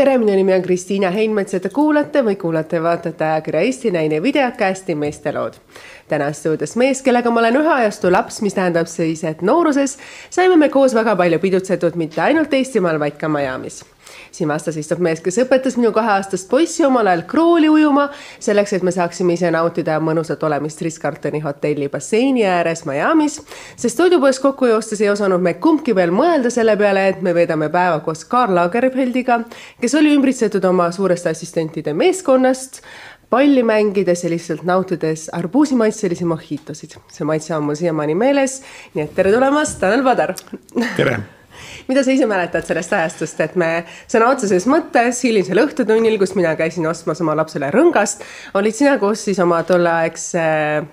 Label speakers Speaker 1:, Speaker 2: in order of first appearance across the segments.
Speaker 1: tere, minu nimi on Kristiina Heinmets ja te kuulate või kuulate ja vaatate ajakirja Eesti Naine videokasti Meestelood. täna stuudios mees, kellega ma olen ühe ajastu laps, mis tähendab siis, et nooruses saime me koos väga palju pidutsetud mitte ainult Eestimaal, vaid ka Miami's siin vastas istub mees, kes õpetas minu kaheaastast poissi omal ajal krooli ujuma, selleks et me saaksime ise nautida mõnusat olemist Ritz-Carltoni hotelli basseini ääres Miami's. sest toidupoes kokku joostes ei osanud me kumbki veel mõelda selle peale, et me veedame päeva koos Karl Lagerfeldiga, kes oli ümbritsetud oma suureste assistentide meeskonnast palli mängides ja lihtsalt nautides arbuusimaitselisi mojitosid. see maitse on mul siiamaani meeles, nii et tere tulemast, Tanel Padar.
Speaker 2: tere
Speaker 1: mida sa ise mäletad sellest ajastust, et me sõna otseses mõttes hilisel õhtutunnil, kus mina käisin ostmas oma lapsele rõngast, olid sina koos siis oma tolleaegse,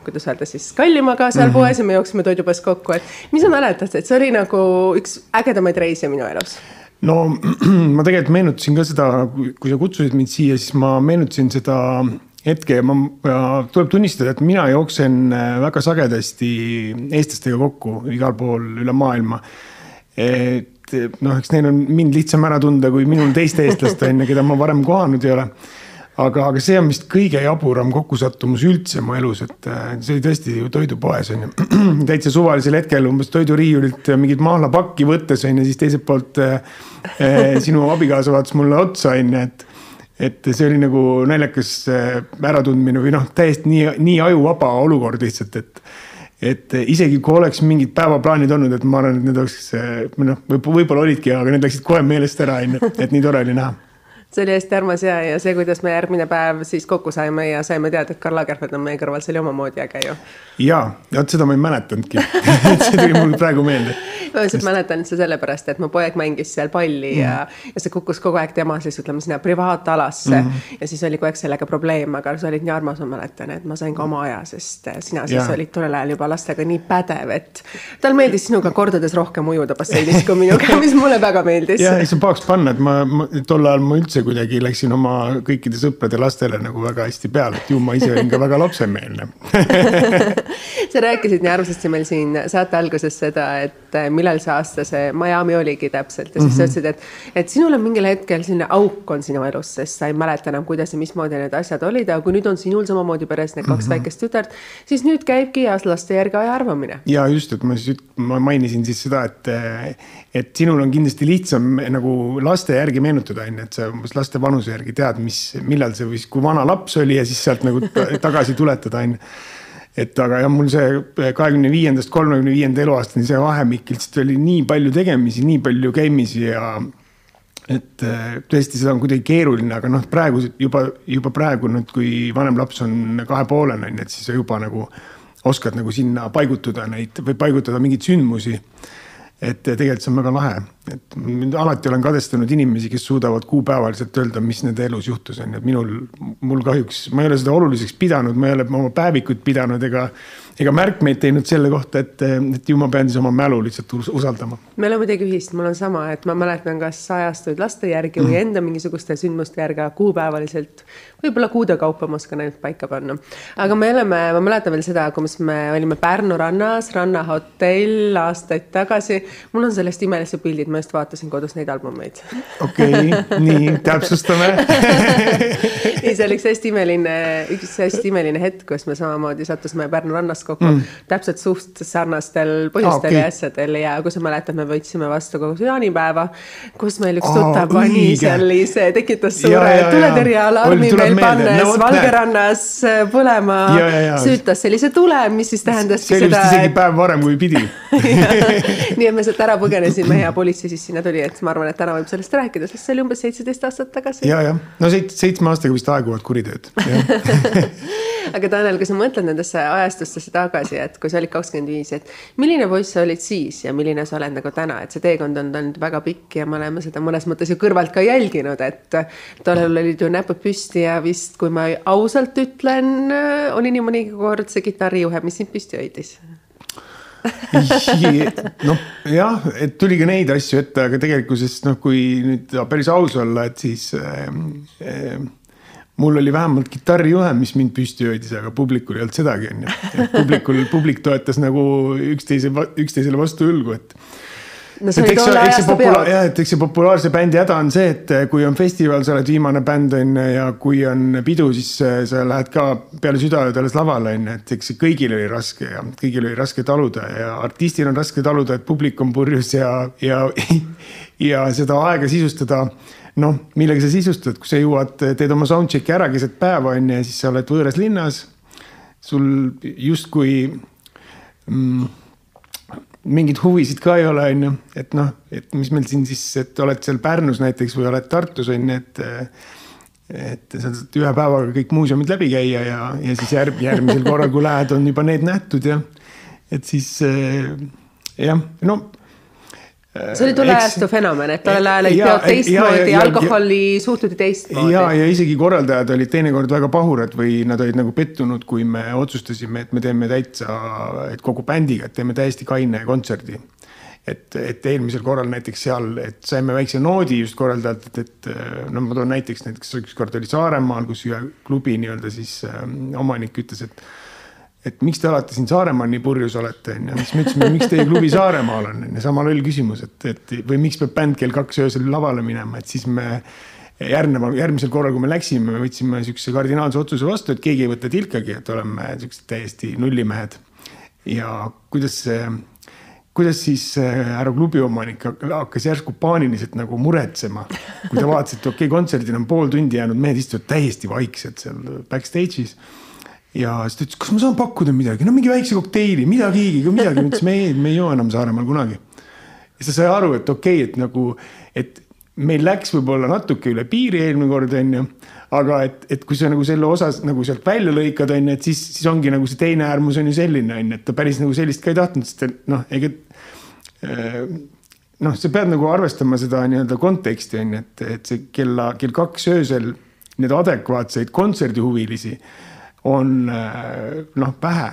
Speaker 1: kuidas öelda siis, kallimaga seal mm -hmm. poes ja me jooksime toidupoes kokku, et mis sa mäletad, et see oli nagu üks ägedamaid reise minu elus?
Speaker 2: no ma tegelikult meenutasin ka seda, kui sa kutsusid mind siia, siis ma meenutasin seda hetke ja ma, tuleb tunnistada, et mina jooksen väga sagedasti eestlastega kokku igal pool üle maailma. et et noh, eks neil on mind lihtsam ära tunda kui minul teist eestlast on ju, keda ma varem kohanud ei ole. aga, aga see on vist kõige jaburam kokkusattumus üldse mu elus, et äh, see oli tõesti ju toidupoes on ju. täitsa suvalisel hetkel umbes toiduriiulilt mingit mahlapakki võttes on ju, siis teiselt poolt äh, äh, sinu abikaasa vaatas mulle otsa on ju, et et see oli nagu naljakas äh, äratundmine või noh, täiesti nii, nii ajuvaba olukord lihtsalt, et et isegi kui oleks mingid päevaplaanid olnud, et ma arvan, et need oleks, noh, võib-olla olidki, aga need läksid kohe meelest ära, on ju, et nii tore oli näha
Speaker 1: see oli hästi armas ja, ja see, kuidas me järgmine päev siis kokku saime ja saime teada, et Karl Lagerfeld on meie kõrval, see oli omamoodi äge ju.
Speaker 2: ja, vot seda ma ei mäletanudki see tuli mul praegu meelde.
Speaker 1: ma lihtsalt Sest... mäletan seda sellepärast, et mu poeg mängis seal palli mm. ja, ja see kukkus kogu aeg tema siis ütleme sinna privaatalasse mm. -hmm. ja siis oli kogu aeg sellega probleem, aga sa olid nii armas, ma mäletan, et ma sain ka oma aja, sest sina siis ja. olid tollel ajal juba lastega nii pädev, et tal meeldis sinuga kordades rohkem ujuda basseinis kui minuga, mis mulle väga meeldis.
Speaker 2: ja ei saa pahaks panna, et ma, ma tol ajal ma üldse kuidagi läksin oma kõikide sõprade lastele nagu väga hästi peale, et ju ma ise olin ka väga lapsemeelne
Speaker 1: sa rääkisid nii armsasti meil siin saate alguses seda, et eh, millal see aasta see Miami oligi täpselt ja siis mm -hmm. sa mhm. ütlesid, et, et sinul on mingil hetkel selline auk on sinu elus, sest sa ei mäleta enam, kuidas ja mismoodi need asjad olid, aga kui nüüd on sinul samamoodi peres need kaks mm -hmm. väikest tütart, siis nüüd käibki laste järgi aja arvamine.
Speaker 2: ja just, et ma siis, ma mainisin siis seda, et, et sinul on kindlasti lihtsam nagu laste järgi meenutada, on ju, et sa umbes laste vanuse järgi tead, mis, millal see või kui vana laps oli ja siis sealt nagu tagasi tuletada, on ju et aga jah, mul see kahekümne viiendast kolmekümne viienda eluaastani see vahemik lihtsalt oli nii palju tegemisi, nii palju käimisi ja. et äh, tõesti, seda on kuidagi keeruline, aga noh, praegu juba, juba praegu nüüd, kui vanem laps on kahepoolene on ju, et siis sa juba nagu oskad nagu sinna paigutada neid või paigutada mingeid sündmusi et tegelikult see on väga lahe, et alati olen kadestanud inimesi, kes suudavad kuupäevaliselt öelda, mis nende elus juhtus, on ju, et minul, mul kahjuks, ma ei ole seda oluliseks pidanud, ma ei ole oma päevikut pidanud ega ega märkmeid teinud selle kohta, et, et ju ma pean siis oma mälu lihtsalt usaldama.
Speaker 1: meil on midagi ühist, mul on sama, et ma mäletan kas ajastuid laste järgi või mm. enda mingisuguste sündmuste järgi, aga kuupäevaliselt võib-olla kuude kaupa ma oskan ainult paika panna. aga me oleme, ma mäletan veel seda, kus me olime Pärnu rannas, rannahotell aastaid tagasi. mul on sellest imelised pildid, ma just vaatasin kodus neid albumeid.
Speaker 2: okei okay,, nii täpsustame
Speaker 1: ei, see oli üks hästi imeline, üks hästi imeline hetk, kus me samamoodi sattusime Pärnu rannas kokku mm. täpselt suht sarnastel põhjustel okay. ja asjadel ja kui sa mäletad, me võtsime vastu kogu jaanipäeva, kus meil üks tuttav oh, pani sellise, tekitas suure tuletõrjealarmi meil pannes no, Valgerannas äh, põlema, süütas sellise tule, mis siis tähendas
Speaker 2: see oli vist isegi päev varem, kui pidi.
Speaker 1: Nii et me sealt ära põgenesime ja politsei siis sinna tuli, et ma arvan, et täna võib sellest rääkida, sest see oli umbes seitseteist aastat tagasi.
Speaker 2: ja, jah, no seit-, seitsme aastaga vist aeguvad kuriteod
Speaker 1: aga Tanel, kui sa mõtled nendesse ajastustesse tagasi, et kui sa olid kakskümmend viis, et milline poiss sa olid siis ja milline sa oled nagu täna, et see teekond on olnud väga pikk ja me oleme seda mõnes mõttes ju kõrvalt ka jälginud, et tollal olid ju näpud püsti ja vist, kui ma ausalt ütlen, oli nii mõnigi kord see kitarrijuhe, mis sind püsti hoidis.
Speaker 2: Noh, jah, et tuli ka neid asju ette, aga tegelikkuses noh, kui nüüd päris aus olla, et siis äh, äh, mul oli vähemalt kitarrijuhe, mis mind püsti hoidis, aga publikul ei olnud sedagi, on ju. publikul, publik toetas nagu üksteise, üksteisele vastu õlgu, et.
Speaker 1: no see oli tolle ajastu peod.
Speaker 2: jah, et eks see populaarse bändi häda on see, et kui on festival, sa oled viimane bänd on ju ja kui on pidu, siis äh, sa lähed ka peale südaööd alles lavale on ju, et eks see kõigil oli raske ja kõigil oli raske taluda ja artistil on raske taluda, et publik on purjus ja, ja, ja seda aega sisustada noh, millega sa sisustad, kui sa jõuad, teed oma soundcheck'i ära keset päeva on ju ja siis sa oled võõras linnas. sul justkui mm, mingeid huvisid ka ei ole, on ju, et noh, et mis meil siin siis, et oled seal Pärnus näiteks või oled Tartus on ju, et. et sa saad ühe päevaga kõik muuseumid läbi käia ja, ja siis järg, järgmisel korral, kui lähed, on juba need nähtud ja. et siis jah, no
Speaker 1: see oli tolle ajastu fenomen, et tollel ajal olid peod teistmoodi, alkoholi suhtuti teistmoodi.
Speaker 2: ja, ja isegi korraldajad olid teinekord väga pahurad või nad olid nagu pettunud, kui me otsustasime, et me teeme täitsa, et kogu bändiga, et teeme täiesti kaine kontserdi. et, et eelmisel korral näiteks seal, et saime väikse noodi just korraldajalt, et, et no ma toon näiteks, näiteks ükskord oli Saaremaal, kus ühe klubi nii-öelda siis äh, omanik ütles, et et miks te alati siin Saaremaal nii purjus olete, onju. siis me ütlesime, miks teie klubi Saaremaal on, onju, sama loll küsimus, et, et või miks peab bänd kell kaks öösel lavale minema, et siis me järgneval, järgmisel korral, kui me läksime, me võtsime sihukese kardinaalse otsuse vastu, et keegi ei võta tilkagi, et oleme siuksed täiesti nullimehed. ja kuidas see, kuidas siis äh, härra klubi omanik hakkas järsku paaniliselt nagu muretsema, kui ta vaatas, et okei okay,, kontserdil on pool tundi jäänud, mehed istuvad täiesti vaikselt seal backstage'is ja siis ta ütles, kas ma saan pakkuda midagi, no mingi väikse kokteili, midagigi, midagi, ma ütlesin, ei, me ei joo enam Saaremaal kunagi. ja ta sai aru, et okei okay,, et nagu, et meil läks võib-olla natuke üle piiri eelmine kord, onju. aga et, et kui sa nagu selle osas nagu sealt välja lõikad, onju, et siis, siis ongi nagu see teine äärmus on ju selline, onju, et ta päris nagu sellist ka ei tahtnud, sest et noh, ega äh, noh, sa pead nagu arvestama seda nii-öelda konteksti on ju, et, et see kella, kell kaks öösel need adekvaatseid kontserdihuvilisi on äh, noh, vähe.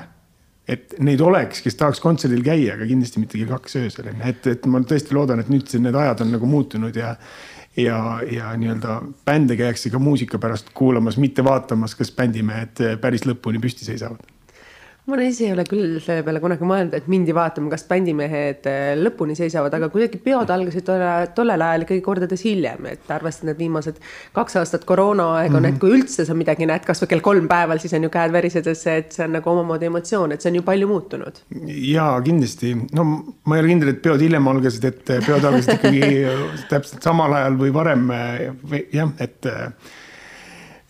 Speaker 2: et neid oleks, kes tahaks kontserdil käia, aga kindlasti mitte kell kaks öösel, et, et ma tõesti loodan, et nüüd need ajad on nagu muutunud ja ja, ja nii-öelda bände käiakse ka muusika pärast kuulamas, mitte vaatamas, kas bändimehed päris lõpuni püsti seisavad
Speaker 1: ma ise ei ole küll selle peale kunagi mõelnud, et mindi vaatama, kas bändimehed äh, lõpuni seisavad, aga kuidagi peod algasid tolle, tollel ajal ikkagi kordades hiljem, et arvestades need viimased kaks aastat koroonaaeg on mm, -hmm. et kui üldse sa midagi näed, kasvõi kell kolm päeval, siis on ju käed värisedes, et see on nagu omamoodi emotsioon, et see on ju palju muutunud.
Speaker 2: ja kindlasti, no ma ei ole kindel, et peod hiljem algasid, et peod algasid ikkagi täpselt samal ajal või varem või jah, et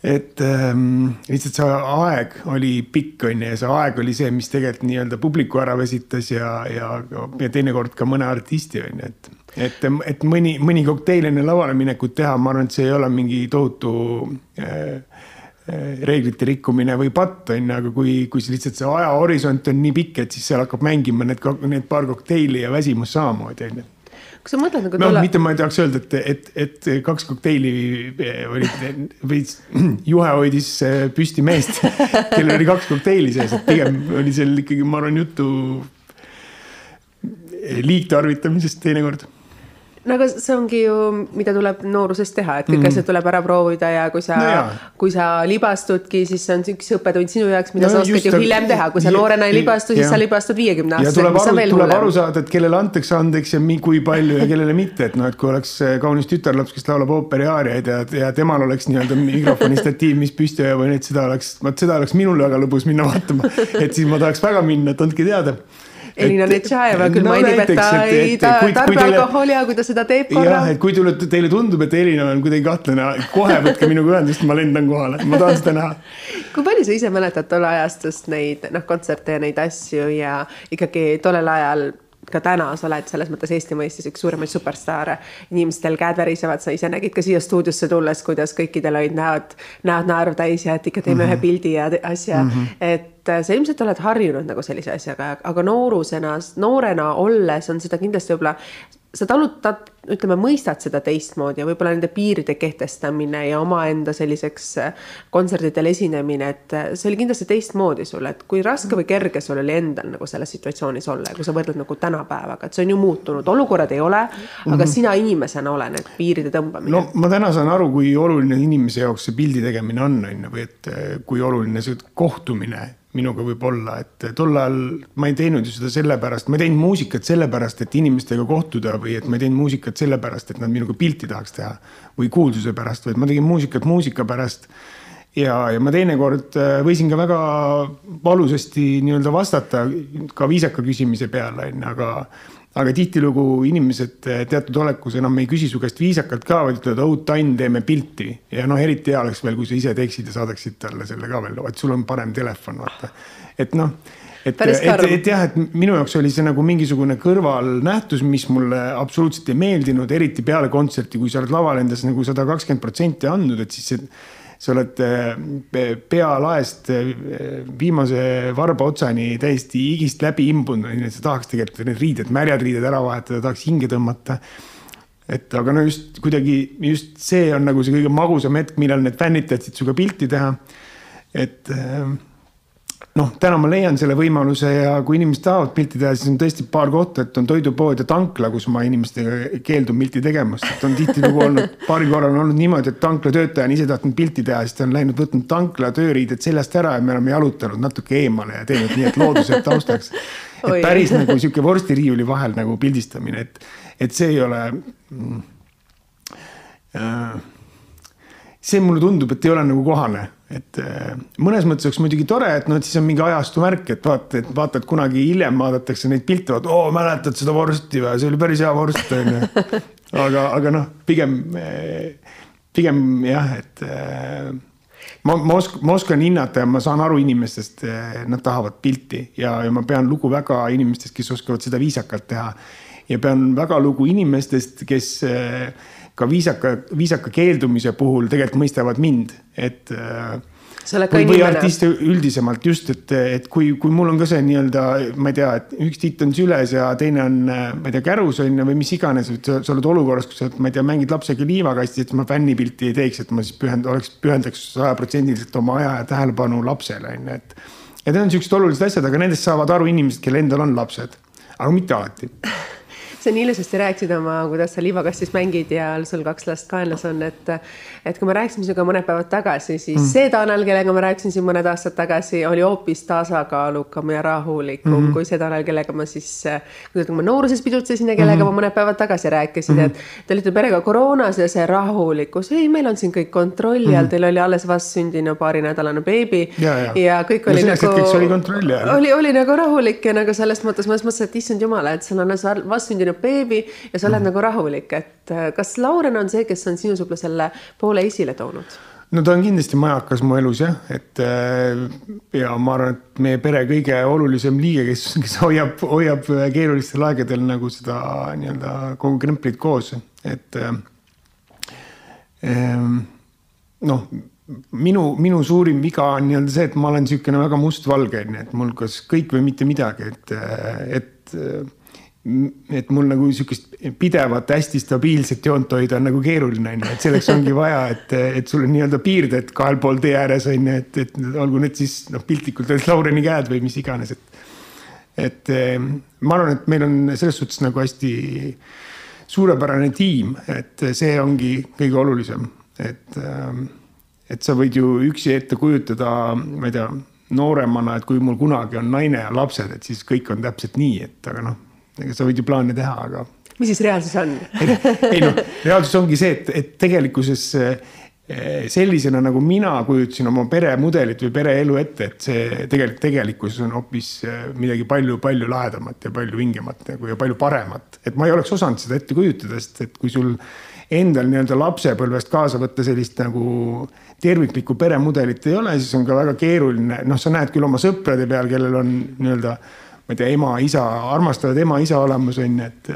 Speaker 2: et ähm, lihtsalt see aeg oli pikk, on ju, ja see aeg oli see, mis tegelikult nii-öelda publiku ära väsitas ja, ja, ja teinekord ka mõne artisti, on ju, et. et, et mõni, mõni kokteil enne lavale minekut teha, ma arvan, et see ei ole mingi tohutu äh, äh reeglite rikkumine või patt, on ju, aga kui, kui see lihtsalt see ajahorisont on nii pikk, et siis seal hakkab mängima need, need paar kokteili ja väsimus samamoodi, on ju
Speaker 1: kas sa mõtled
Speaker 2: nagu no, tolle... mitte ma ei tahaks öelda, et, et, et kaks kokteili eh, olid või juhe hoidis eh, püsti meest, kellel oli kaks kokteili sees, et pigem oli seal ikkagi, ma arvan, juttu liigtarvitamisest teinekord
Speaker 1: no aga see ongi ju, mida tuleb nooruses teha, et kõik mm. asjad tuleb ära proovida ja kui sa no,, kui sa libastudki, siis see on üks õppetund sinu jaoks, mida no, sa oskad ju hiljem teha, kui sa noorena ei libastu, siis sa libastud viiekümne aastaselt,
Speaker 2: veel hullem. tuleb aru saada, et kellele antakse andeks ja kui palju ja kellele mitte, et noh, et kui oleks kaunis tütarlaps, kes laulab ooperiaariaid ja, ja temal oleks nii-öelda mikrofoni statiiv, mis püsti hoiab, on ju, et seda oleks, vot seda oleks minul väga lõbus minna vaatama. et siis ma tahaks väga minna, et andke teada
Speaker 1: Elina Netšajeva küll no, mainib, et ta ei ta, tarbi alkoholi, aga kui ta seda teeb korra.
Speaker 2: jah, et kui teile, teile tundub, et Elina on kuidagi kahtlane, kohe võtke minuga ühendust, ma lendan kohale, ma tahan seda näha.
Speaker 1: kui palju sa ise mäletad tolle ajastust neid noh, kontserte ja neid asju ja ikkagi tollel ajal ka täna sa oled selles mõttes Eesti mõistes üks suuremaid superstaare. inimestel käed värisevad, sa ise nägid ka siia stuudiosse tulles, kuidas kõikidel olid näod, näod naeru täis ja et ikka teeme mm -hmm. ühe pildi ja asja mm. -hmm. et äh, sa ilmselt oled harjunud nagu sellise asjaga, aga noorusena, noorena olles on seda kindlasti võib-olla sa talutad, ütleme, mõistad seda teistmoodi ja võib-olla nende piiride kehtestamine ja omaenda selliseks äh, kontserdidel esinemine, et äh, see oli kindlasti teistmoodi sul, et kui raske või kerge sul oli endal nagu selles situatsioonis olla ja kui sa võrdled nagu tänapäevaga, et see on ju muutunud, olukorrad ei ole, aga -hmm. sina inimesena ole need piiride tõmbamine.
Speaker 2: no ma täna saan aru, kui oluline inimese jaoks see pildi tegemine on, on ju, või et äh, kui oluline see kohtumine minuga võib olla, et tol ajal ma ei teinud ju seda sellepärast, ma ei teinud muusikat sellepärast, et inimestega kohtuda või et ma ei teinud muusikat sellepärast, et nad minuga pilti tahaks teha. või kuulsuse pärast, vaid ma tegin muusikat muusika pärast. ja, ja ma teinekord äh, võisin ka väga valusasti nii-öelda vastata ka viisaka küsimise peale, on ju, aga aga tihtilugu inimesed eh, teatud olekus enam ei küsi su käest viisakalt ka, vaid ütlevad, oh Tann, teeme pilti. ja noh, eriti hea oleks veel, kui sa ise teeksid ja saadaksid talle selle ka veel, et sul on parem telefon, vaata. et noh, et, et, et jah, et minu jaoks oli see nagu mingisugune kõrvalnähtus, mis mulle absoluutselt ei meeldinud, eriti peale kontserti, kui sa oled laval endas nagu sada kakskümmend protsenti andnud, et siis see sa oled eh, pealaest eh, viimase varba otsani täiesti higist läbi imbunud, onju, et sa tahaks tegelikult need riided, märjad riided ära vahetada, tahaks hinge tõmmata. et aga no just kuidagi just see on nagu see kõige magusam hetk, millal need fännid tahtsid sinuga pilti teha. et äh, noh, täna ma leian selle võimaluse ja kui inimesed tahavad pilti teha, siis on tõesti paar kohta, et on toidupood ja tankla, kus ma inimestega keeldun pilti tegemast, et on tihtilugu olnud, paaril korral on olnud niimoodi, et tankla töötaja on ise tahtnud pilti teha, siis ta on läinud, võtnud tankla tööriided seljast ära ja me oleme jalutanud natuke eemale ja teinud nii, et loodused taustaks. et päris nagu sihuke vorstiriiuli vahel nagu pildistamine, et, et see ei ole mm, äh, see mulle tundub, et ei ole nagu kohane et äh, mõnes mõttes oleks muidugi tore, et noh, et siis on mingi ajastu märk, et vaata, et vaata, et kunagi hiljem vaadatakse neid pilte, vaata, oo, mäletad seda vorsti või, see oli päris hea vorst, on ju. aga, aga noh, pigem, pigem jah, et äh, ma, ma oskan, ma oskan hinnata ja ma saan aru inimestest, nad tahavad pilti ja, ja ma pean lugu väga inimestest, kes oskavad seda viisakalt teha. ja pean väga lugu inimestest, kes äh, ka viisaka, viisaka keeldumise puhul tegelikult mõistavad mind, et äh, või, või artiste üldisemalt just, et, et kui, kui mul on ka see nii-öelda, ma ei tea, et üks titt on süles ja teine on, ma ei tea, kärus on ju või mis iganes, et sa, sa oled olukorras, kus sa, ma ei tea, mängid lapsega liivakasti, et ma fännipilti ei teeks, et ma siis pühend-, oleks, pühendaks sajaprotsendiliselt oma aja ja tähelepanu lapsele on ju, et. ja need on siuksed olulised asjad, aga nendest saavad aru inimesed, kellel endal on lapsed, aga mitte alati
Speaker 1: sa nii ilusasti rääkisid oma, kuidas sa liivakastis mängid ja sul kaks last kaenlas on, et. et kui me rääkisime sinuga mõned päevad tagasi, siis mm. see Tanel, kellega ma rääkisin siin mõned aastad tagasi, oli hoopis tasakaalukam ja rahulikum mm -hmm. kui see Tanel, kellega ma siis. kuidas ma nooruses pidutsesin ja kellega mm -hmm. ma mõned päevad tagasi rääkisin mm, -hmm. et te olite perega koroonas ja see rahulikkus, ei, meil on siin kõik kontrolli all mm, -hmm. teil oli alles vastsündinu paarinädalane beebi.
Speaker 2: ja, ja.
Speaker 1: ja kõik oli
Speaker 2: no, nagu. oli
Speaker 1: oli, oli nagu rahulik ja nagu selles mõttes ma mõtlesin, et issand jumal, et sul on vastsündinu tuleb beebi ja sa oled mm. nagu rahulik, et äh, kas Lauren on see, kes on sinus võib-olla selle poole esile toonud?
Speaker 2: no ta on kindlasti majakas mu elus jah, et äh, ja ma arvan, et meie pere kõige olulisem liige, kes, kes hoiab, hoiab keerulistel aegadel nagu seda nii-öelda kogu kremplit koos, et äh, ähm, noh minu, minu suurim viga on nii-öelda see, et ma olen niisugune väga mustvalge, nii et mul kas kõik või mitte midagi, et, et et mul nagu sihukest pidevat, hästi stabiilset joont hoida on nagu keeruline, on ju, et selleks ongi vaja, et, et sul on nii-öelda piirded kahel pool tee ääres on ju, et, et olgu need siis noh, piltlikult öeldes Laureni käed või mis iganes, et. et eh, ma arvan, et meil on selles suhtes nagu hästi suurepärane tiim, et see ongi kõige olulisem, et, eh, et sa võid ju üksi ette kujutada, ma ei tea, nooremana, et kui mul kunagi on naine ja lapsed, et siis kõik on täpselt nii, et aga noh ega sa võid ju plaane teha, aga.
Speaker 1: mis siis reaalsus on
Speaker 2: ei noh, reaalsus ongi see, et, et tegelikkuses eh, sellisena nagu mina kujutasin oma peremudelit või pereelu ette, et see tegelikult tegelikkuses on hoopis eh, midagi palju-palju lahedamat ja palju vingemat nagu ja palju paremat. et ma ei oleks osanud seda ette kujutada, sest et kui sul endal nii-öelda lapsepõlvest kaasa võtta sellist nagu terviklikku peremudelit ei ole, siis on ka väga keeruline, noh, sa näed küll oma sõprade peal, kellel on nii-öelda ma ei tea, ema, isa, armastavad ema-isa olemas on ju, et.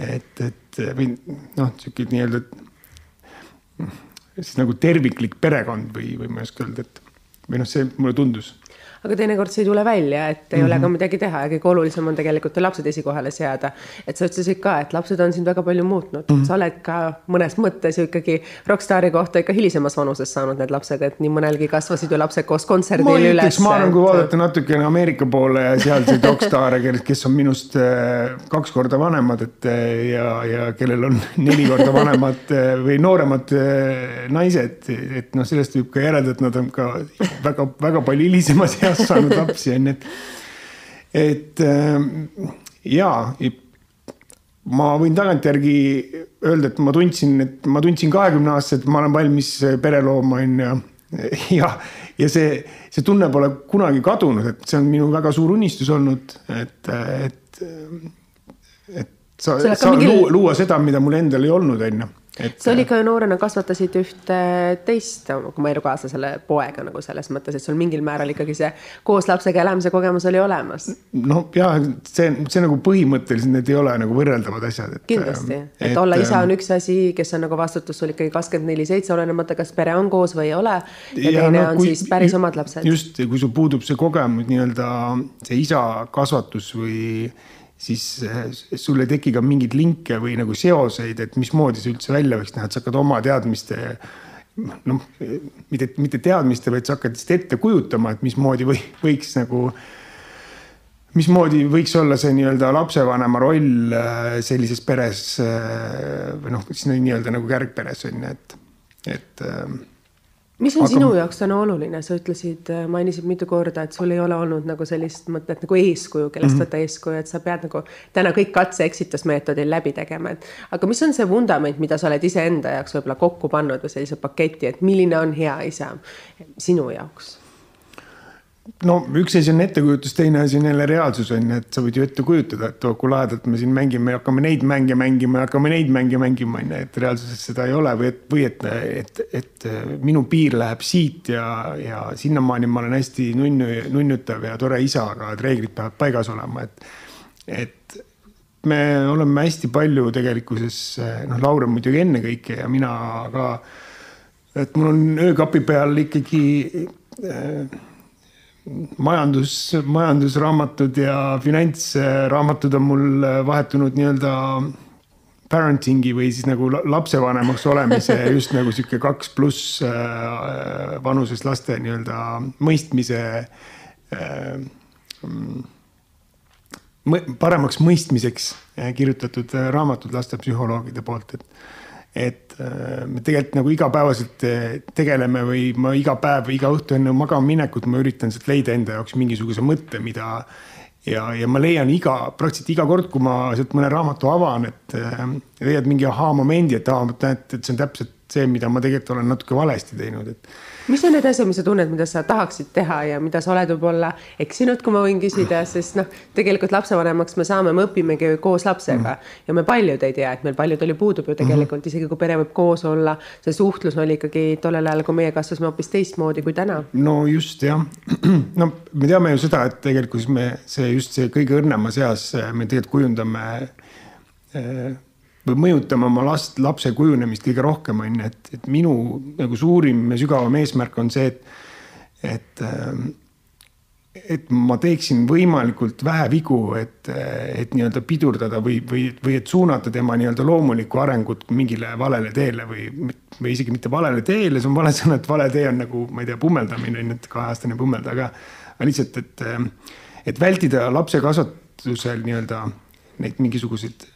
Speaker 2: et, et või noh, sihuke nii-öelda siis nagu terviklik perekond või, või ma ei oska öelda, et või noh, see mulle tundus
Speaker 1: aga teinekord see ei tule välja, et ei mm -hmm. ole ka mhm. midagi teha ja kõige olulisem on tegelikult lapsed esikohale seada. et sa ütlesid ka, et lapsed on sind väga palju muutnud mm, -hmm. sa oled ka mõnes mõttes ju ikkagi rokkstaari kohta ikka hilisemas vanuses saanud need lapsed, et nii mõnelgi kasvasid ju lapsed koos kontserdil üles.
Speaker 2: ma arvan, kui vaadata natukene Ameerika poole ja sealseid rokkstaare, kes on minust äh, kaks korda vanemad, et äh, ja, ja kellel on neli korda vanemad äh, või nooremad naised, et noh, sellest võib ka järeldada, et nad on ka väga-väga palju hilisemas eas saanud lapsi on ju, et, et äh, ja ma võin tagantjärgi öelda, et ma tundsin, et ma tundsin kahekümne aastaselt, ma olen valmis pere looma, on ju. ja, ja see, see tunne pole kunagi kadunud, et see on minu väga suur unistus olnud, et, et, et sa, sa mingil... luua, luua seda, mida mul endal ei olnud, on ju
Speaker 1: et.... sa olid ka ju noorena kasvatasid ühte teist oma elukaaslasele poega nagu selles mõttes, et sul mingil määral ikkagi see koos lapsega elamise kogemus oli olemas.
Speaker 2: no ja see, see nagu põhimõtteliselt need ei ole nagu võrreldavad asjad.
Speaker 1: kindlasti, et olla isa on üks asi, kes on nagu vastutus sul ikkagi kakskümmend neli seitse, olenemata, kas pere on koos või ei ole. ja teine no, on kui, siis päris omad lapsed.
Speaker 2: just, kui sul puudub see kogemus nii-öelda see isa kasvatus või siis eh, sul ei teki ka mingeid linke või nagu seoseid, et mismoodi see üldse välja võiks näha, et sa hakkad oma teadmiste noh, mitte, mitte teadmiste, vaid sa hakkad lihtsalt ette kujutama, et mismoodi või, võiks nagu, mismoodi võiks olla see nii-öelda lapsevanema roll eh, sellises peres eh, või noh, siis nii-öelda nagu kärgperes on ju, et, et
Speaker 1: mis on aga... sinu jaoks täna oluline, sa ütlesid, äh, mainisid mitu korda, et sul ei ole olnud nagu sellist mõtet nagu eeskuju, kellest mm -hmm. võtta eeskuju, et sa pead nagu täna kõik katse-eksitusmeetodil läbi tegema, et. aga mis on see vundament, mida sa oled iseenda jaoks võib-olla kokku pannud või sellise paketi, et milline on hea isa sinu jaoks?
Speaker 2: No üks asi on ettekujutus, teine asi on jälle reaalsus on ju, et sa võid ju ette kujutada, et oo kui lahedalt me siin mängime, hakkame neid mänge mängima, hakkame neid mänge mängima on ju, et reaalsuses seda ei ole või et, või et, et, et minu piir läheb siit ja, ja sinnamaani ma olen hästi nunnu, nunnutav ja tore isa, aga et reeglid peavad paigas olema, et, et me oleme hästi palju tegelikkuses, noh, Laura muidugi ennekõike ja mina ka. et mul on öökapi peal ikkagi äh, majandus, majandusraamatud ja finantsraamatud on mul vahetunud nii-öelda parenting'i või siis nagu lapsevanemaks olemise just nagu sihuke kaks pluss äh, vanuses laste nii-öelda mõistmise. Äh, paremaks mõistmiseks kirjutatud raamatud lastepsühholoogide poolt, et et äh, me tegelikult nagu igapäevaselt äh, tegeleme või ma iga päev, iga õhtu enne magama minekut ma üritan sealt leida enda jaoks mingisuguse mõtte, mida. ja, ja ma leian iga, praktiliselt iga kord, kui ma sealt mõne raamatu avan, et äh, leiad mingi ahaa-momendi, et aa, näed, et see on täpselt see, mida ma tegelikult olen natuke valesti teinud, et
Speaker 1: mis on need asjad, mis sa tunned, mida sa tahaksid teha ja mida sa oled võib-olla eksinud, kui ma võin küsida, sest noh, tegelikult lapsevanemaks me saame, me õpimegi koos lapsega mm. ja me paljud ei tea, et meil palju oli puudub ju tegelikult mm., isegi kui pere võib koos olla. see suhtlus oli ikkagi tollel ajal, kui meie kasvasime hoopis teistmoodi kui täna.
Speaker 2: no just jah, no me teame ju seda, et tegelikult me see just see kõige õrnemas eas me tegelikult kujundame äh, või mõjutama oma last, lapse kujunemist kõige rohkem, on ju, et, et minu nagu suurim ja sügavam eesmärk on see, et, et et ma teeksin võimalikult vähe vigu, et, et nii-öelda pidurdada või, või, või et suunata tema nii-öelda loomulikku arengut mingile valele teele või, või isegi mitte valele teele, see on vale sõna, et vale tee on nagu, ma ei tea, pummeldamine on ju, et kaheaastane pummelda, aga, aga lihtsalt, et, et vältida lapse kasvatusel nii-öelda neid mingisuguseid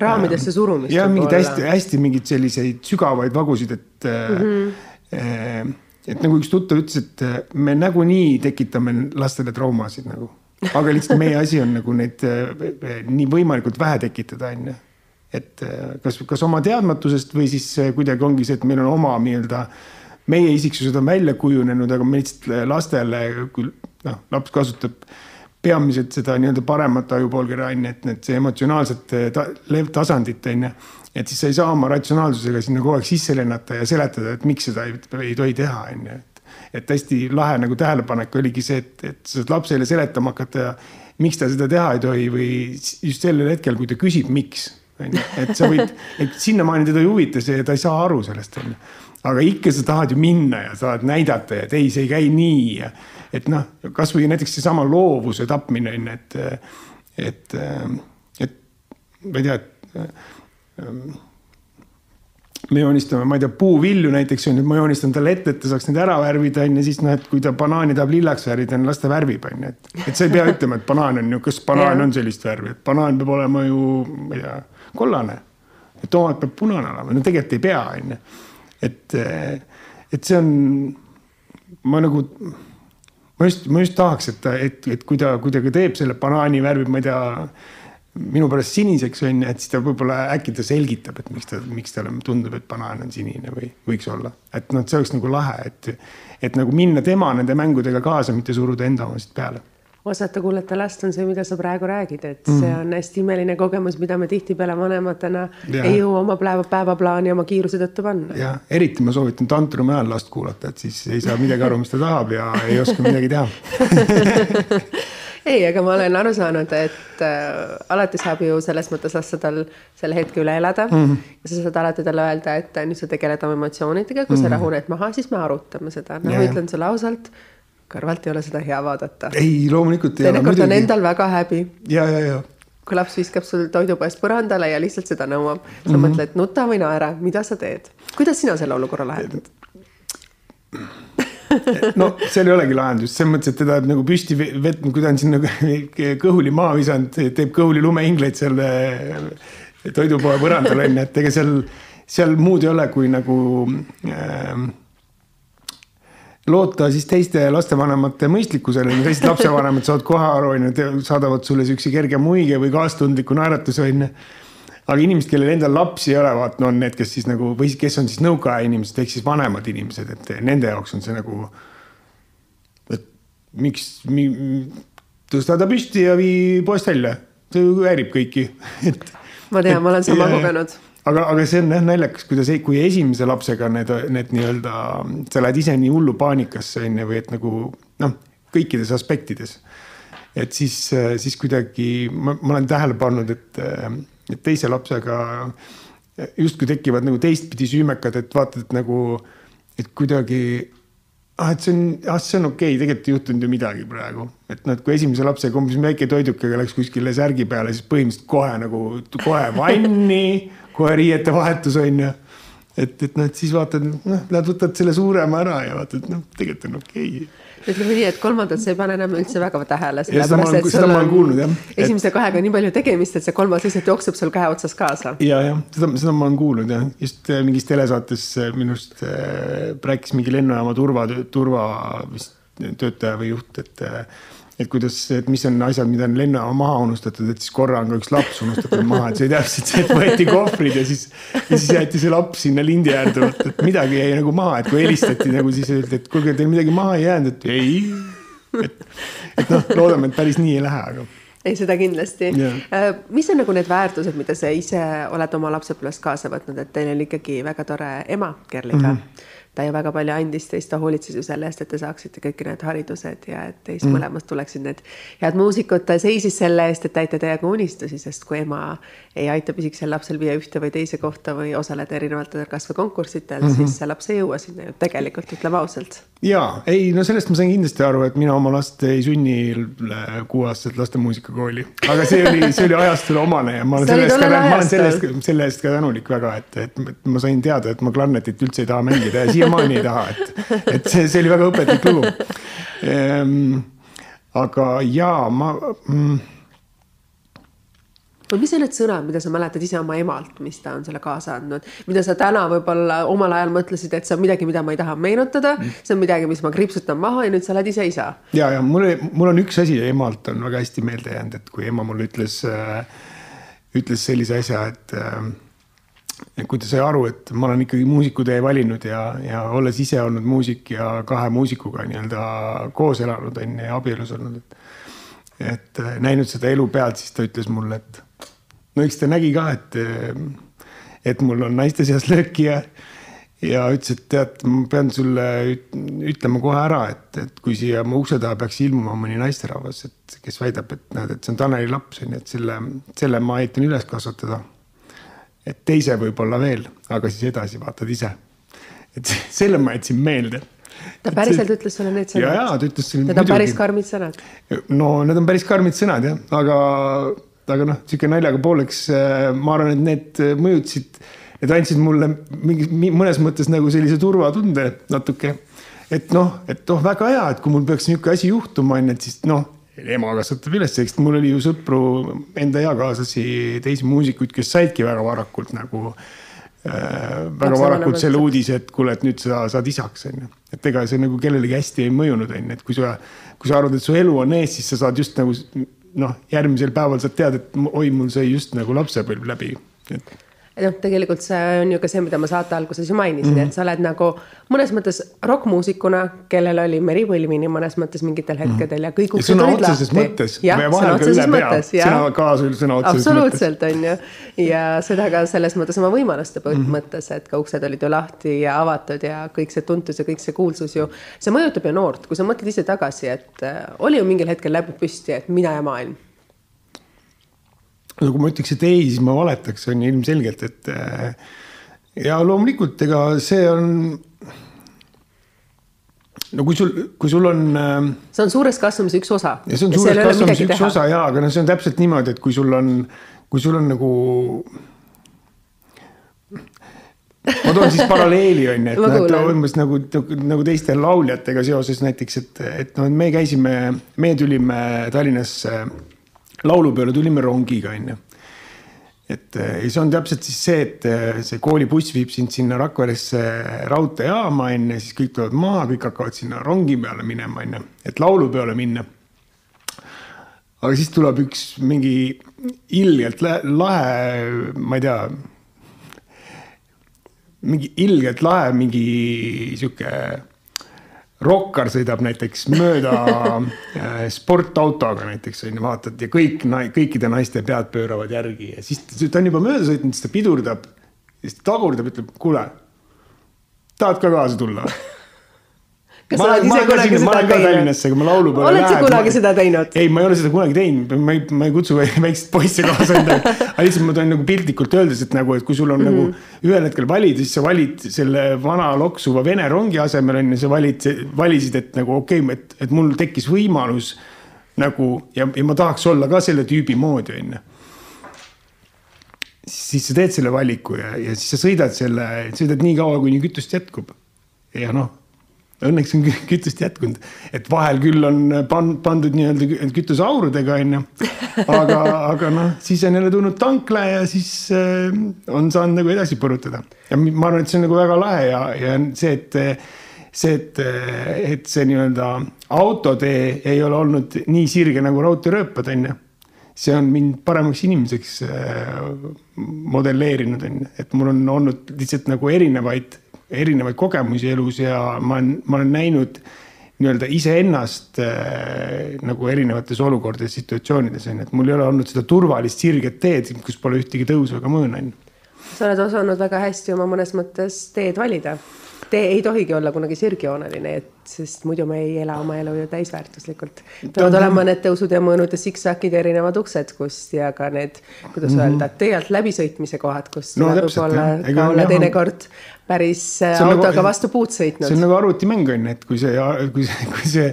Speaker 1: raamidesse surumist.
Speaker 2: jah, mingeid hästi-hästi mingeid selliseid sügavaid vagusid, et mm. -hmm. et nagu üks tuttav ütles, et äh, me nagunii tekitame lastele traumasid nagu. aga lihtsalt meie asi on nagu neid nii võimalikult vähe tekitada, on ju. et kas, kas oma teadmatusest või siis kuidagi ongi see, et meil on oma nii-öelda meie isiksused on välja kujunenud, aga me lihtsalt lastele, kui noh, laps kasutab peamiselt seda nii-öelda paremat ajupoolkera on ju, et need emotsionaalset ta, tasandit on ju. et siis sa ei saa oma ratsionaalsusega sinna kogu aeg sisse lennata ja seletada, et miks seda ei, ei tohi teha, on ju, et. et hästi lahe nagu tähelepanek oligi see, et, et sa saad lapsele seletama hakata miks ta seda teha ei tohi või just sellel hetkel, kui ta küsib, miks. on ju, et sa võid, et sinnamaani teda ei huvita see ja ta ei saa aru sellest, on ju. aga ikka sa tahad ju minna ja tahad näidata et ei, see ei käi nii ja et noh, kasvõi näiteks seesama loovuse tapmine on ju, et, et, et ma ei tea, et me joonistame, ma ei tea, puuvilju näiteks on ju, ma joonistan talle ette, et ta saaks need ära värvida, on ju, siis noh, et kui ta banaani tahab lillaks värvida, las ta värvib, on ju, et. et sa ei pea ütlema, et banaan on ju, kas banaan on sellist värvi, et banaan peab olema ju, ma ei tea, kollane. et tomat peab punane olema, no tegelikult ei pea, on ju. et, et see on, ma nagu ma just, ma just tahaks, et et, et kui ta, kui ta ka teeb selle banaani värvi, ma ei tea minu pärast siniseks on ju, et siis ta võib-olla äkki ta selgitab, et miks ta, miks talle tundub, et banaan on sinine või võiks olla. et noh, et see oleks nagu lahe, et, et nagu minna tema nende mängudega kaasa, mitte suruda enda omasid peale
Speaker 1: osata kuulata last on see, mida sa praegu räägid, et mm. see on hästi imeline kogemus, mida me tihtipeale vanematena ja. ei jõua oma päeva, päevaplaani oma kiiruse tõttu panna.
Speaker 2: ja eriti ma soovitan tantrumi ajal last kuulata, et siis ei saa midagi aru, mis ta tahab ja ei oska midagi teha
Speaker 1: ei, aga ma olen aru saanud, et äh, alati saab ju selles mõttes lasta tal selle hetke üle elada mm. -hmm. ja sa saad alati talle öelda, et nüüd sa tegeled oma emotsioonidega, kui mm -hmm. sa mhm. rahuned maha, siis me arutame seda. no ma ütlen sulle ausalt, kõrvalt ei ole seda hea vaadata.
Speaker 2: ei, loomulikult ei
Speaker 1: ole. teinekord on endal väga häbi.
Speaker 2: ja, ja, ja
Speaker 1: kui laps viskab sul toidupoest põrandale ja lihtsalt seda nõuab, sa mm -hmm. mõtled, nuta või naera, mida sa teed? kuidas sina selle olukorra lahendad?
Speaker 2: no seal ei olegi lahendust, selles mõttes, et teda nagu püsti vett, kui ta on sinna kõhuli maha visanud, teeb kõhuli lumehingleid seal toidupoe põrandal on ju, et ega seal, seal muud ei ole, kui nagu äh, loota siis teiste lastevanemate mõistlikkusele, teised lapsevanemad saavad kohe aru, on ju, saadavad sulle siukse kerge muige või kaastundliku naeratuse, on ju aga inimesed, kellel endal lapsi ei ole, vaat no on need, kes siis nagu või kes on siis nõukaaja inimesed ehk siis vanemad inimesed, et nende jaoks on see nagu. et miks mi,, tõsta ta püsti ja vii poest välja, see häirib kõiki et.
Speaker 1: ma tean, ma olen sama kogenud
Speaker 2: aga, aga see on jah naljakas, kuidas, kui esimese lapsega need, need nii-öelda, sa lähed ise nii hullu paanikasse on ju, või et nagu noh, kõikides aspektides. et siis, siis kuidagi ma, ma olen tähele pannud, et et teise lapsega justkui tekivad nagu teistpidi süümekad, et vaatad, et nagu, et kuidagi ah, et see on, ah, see on okei okay,, tegelikult ei juhtunud ju midagi praegu. et noh, et kui esimese lapsega umbes väike toidukega läks kuskile särgi peale, siis põhimõtteliselt kohe nagu, kohe vanni, kohe riiete vahetus on ju. Et, et noh, et siis vaatad, noh, lähed võtad selle suurema ära ja vaatad, noh, tegelikult on okei okay
Speaker 1: ütleme nii, et kolmandat sa ei pane enam üldse väga tähele.
Speaker 2: seda ma olen, kuulnud jah.
Speaker 1: esimese kahega on nii palju tegemist, et see kolmas lihtsalt jookseb sul käe otsas kaasa.
Speaker 2: ja, jah, seda, seda ma olen kuulnud jah, just äh, mingis telesaates äh, minu arust äh, rääkis mingi lennujaama turva, turva vist töötaja või juht, et et kuidas, et mis on asjad, mida on lennujaama maha unustatud, et siis korra on ka üks laps unustatud maha, et see täpselt see, et võeti kohvrid ja siis. ja siis jäeti see laps sinna lindi äärde, et midagi jäi nagu maha, et kui helistati nagu siis öeldi, et kuulge, teil midagi maha ei jäänud, et ei. et, et noh, loodame, et päris nii ei lähe, aga
Speaker 1: ei, seda kindlasti yeah.. mis on nagu need väärtused, mida sa ise oled oma lapsepõlvest kaasa võtnud, et teil oli ikkagi väga tore ema Kerliga mm. -hmm ta ju väga palju andis teist, ta hoolitses ju selle eest, et te saaksite kõik need haridused ja et teist mm. mõlemast tuleksid need head muusikud. ta seisis selle eest, et täita teiega unistusi, sest kui ema ei aita pisikesel lapsel viia ühte või teise kohta või osaleda erinevatel kasvõi konkurssitel mm, -hmm. siis see laps ei jõua sinna ju tegelikult, ütleme ausalt.
Speaker 2: ja ei, no sellest ma sain kindlasti aru, et mina oma last ei sunni kuueaastaselt laste muusikakooli, aga see oli, see oli ajastule omane ja ma olen selle eest ka, ma olen selle eest, selle eest ka tänulik väga, et, et ma sain teada, et ma klarnetit üldse ei taha mängida ja siia siiamaani ei taha, et, et see, see oli väga õpetlik lugu ehm,. aga jaa, ma mm,
Speaker 1: või mis on need sõnad, mida sa mäletad ise oma emalt, mis ta on sulle kaasa andnud, mida sa täna võib-olla omal ajal mõtlesid, et see on midagi, mida ma ei taha meenutada see on midagi, mis ma kriipsutan maha ja nüüd sa oled ise isa.
Speaker 2: ja, ja mul, mul on üks asi emalt on väga hästi meelde jäänud, et kui ema mulle ütles äh,, ütles sellise asja, et äh, kui ta sai aru, et ma olen ikkagi muusikutee valinud ja, ja olles ise olnud muusik ja kahe muusikuga nii-öelda koos elanud on ju ja abielus olnud, et. et äh, näinud seda elu pealt, siis ta ütles mulle, et no eks ta nägi ka, et, et mul on naiste seas lööki ja. ja ütles, et tead, ma pean sulle ütlema kohe ära, et, et kui siia mu ukse taha peaks ilmuma mõni naisterahvas, et kes väidab, et näed, et see on Taneli laps on ju, et selle, selle ma aitan üles kasvatada et teise võib-olla veel, aga siis edasi vaatad ise. et selle ma jätsin meelde.
Speaker 1: ta päriselt see... ütles sulle need sõnad?
Speaker 2: ja, ja ta ütles selle.
Speaker 1: Need on muidugi. päris karmid sõnad.
Speaker 2: no need on päris karmid sõnad jah, aga, aga noh, sihuke naljaga pooleks, äh, ma arvan, et need äh, mõjutasid, need andsid mulle mingi mõnes mõttes nagu sellise turvatunde natuke. et noh, et oh, väga hea, et kui mul peaks niisugune asi juhtuma, on ju, et siis noh ema kasvatab üles, eks mul oli ju sõpru, enda eakaaslasi, teisi muusikuid, kes saidki väga varakult nagu väga varakult selle uudise, et kuule, et nüüd sa saad isaks, on ju. et ega see nagu kellelegi hästi ei mõjunud, on ju, et kui sa, kui sa arvad, et su elu on ees, siis sa saad just nagu noh, järgmisel päeval saad teada, et oi, mul sai just nagu lapsepõlv läbi, et
Speaker 1: noh, tegelikult see on ju ka see, mida ma saate alguses ju mainisin mm, -hmm. et sa oled nagu mõnes mõttes rokkmuusikuna, kellel oli meripõlvini mõnes mõttes mingitel hetkedel ja kõik
Speaker 2: uksed olid lahti. mõttes. sõna otseses mõttes, jah. sõna kaasa sõna otseses
Speaker 1: absoluutselt, on ju. ja seda ka selles mõttes oma võimaluste mm -hmm. mõttes, et ka uksed olid ju lahti ja avatud ja kõik see tuntus ja kõik see kuulsus ju, see mõjutab ju noort, kui sa mõtled ise tagasi, et äh, oli ju mingil hetkel läbi püsti, et mina ja maailm
Speaker 2: no kui ma ütleks, et ei, siis ma valetaks, on ju ilmselgelt, et äh, ja loomulikult, ega see on. no kui sul, kui sul on.
Speaker 1: Äh, see on suures kasvamise üks osa.
Speaker 2: ja see on suures kasvamise üks teha. osa ja, aga noh, see on täpselt niimoodi, et kui sul on, kui sul on nagu ma toon siis paralleeli on ju, et noh, et umbes nagu, nagu, nagu teiste lauljatega seoses näiteks, et, et noh, me käisime, meie tulime Tallinnasse laulupeole tulime rongiga, onju. et ja see on täpselt siis see, et eh, see koolibuss viib sind sinna Rakveresse raudteejaama, onju, siis kõik tulevad maha, kõik hakkavad sinna rongi peale minema, onju, et laulupeole minna. aga siis tuleb üks mingi ilgelt lahe, ma ei tea mingi ilgelt lahe, mingi sihuke rokkar sõidab näiteks mööda äh, sportautoga näiteks on ju, vaatad ja kõik, kõikide naiste pead pööravad järgi ja siis ta on juba mööda sõitnud, siis ta pidurdab. siis ta tagurdab, ütleb, kuule, tahad ka kaasa tulla
Speaker 1: kas sa oled ise kunagi seda
Speaker 2: teinud? Tallinnasse, kui ma laulupeole
Speaker 1: lähen. oled sa kunagi ma... seda teinud?
Speaker 2: ei, ma ei ole seda kunagi teinud, ma ei, ma ei kutsu väikseid poisse kaasa endale. aga lihtsalt ma toon nagu piltlikult öeldes, et nagu, et kui sul on mm -hmm. nagu ühel hetkel valida, siis sa valid selle vana loksuva Vene rongi asemel on ju, sa valid, valisid, et nagu okei okay,, et, et mul tekkis võimalus nagu ja, ja ma tahaks olla ka selle tüübi moodi, on ju siis sa teed selle valiku ja, ja siis sa sõidad selle, sõidad nii kaua, kuni kütust jätkub. ja noh õnneks on kütust jätkunud, et vahel küll on pan-, pandud nii-öelda kütuseaurudega onju. aga, aga noh, siis on jälle tulnud tankla ja siis äh, on saanud nagu edasi põrutada. ja ma arvan, et see on nagu väga lahe ja, ja see, et see, et, et see nii-öelda autotee ei ole olnud nii sirge nagu raudteerööpad onju see on mind paremaks inimeseks äh, modelleerinud, on ju, et mul on olnud lihtsalt nagu erinevaid erinevaid kogemusi elus ja ma olen, ma olen näinud nii-öelda iseennast äh, nagu erinevates olukordades, situatsioonides on ju, et mul ei ole olnud seda turvalist sirget teed, kus pole ühtegi tõusu ega mõõna on ju.
Speaker 1: sa oled osanud väga hästi oma mõnes mõttes teed valida tee ei tohigi olla kunagi sirgjooneline, et sest muidu me ei ela oma elu ju täisväärtuslikult. peavad olema need tõusud ja mõõnud ja siksakid ja erinevad uksed, kus ja ka need, kuidas mm -hmm. öelda, tee alt läbisõitmise kohad, kus no, võib-olla ka olla teinekord päris autoga nagu, vastu puud sõitnud.
Speaker 2: see on nagu arvutimäng on ju, et kui see, kui see, kui see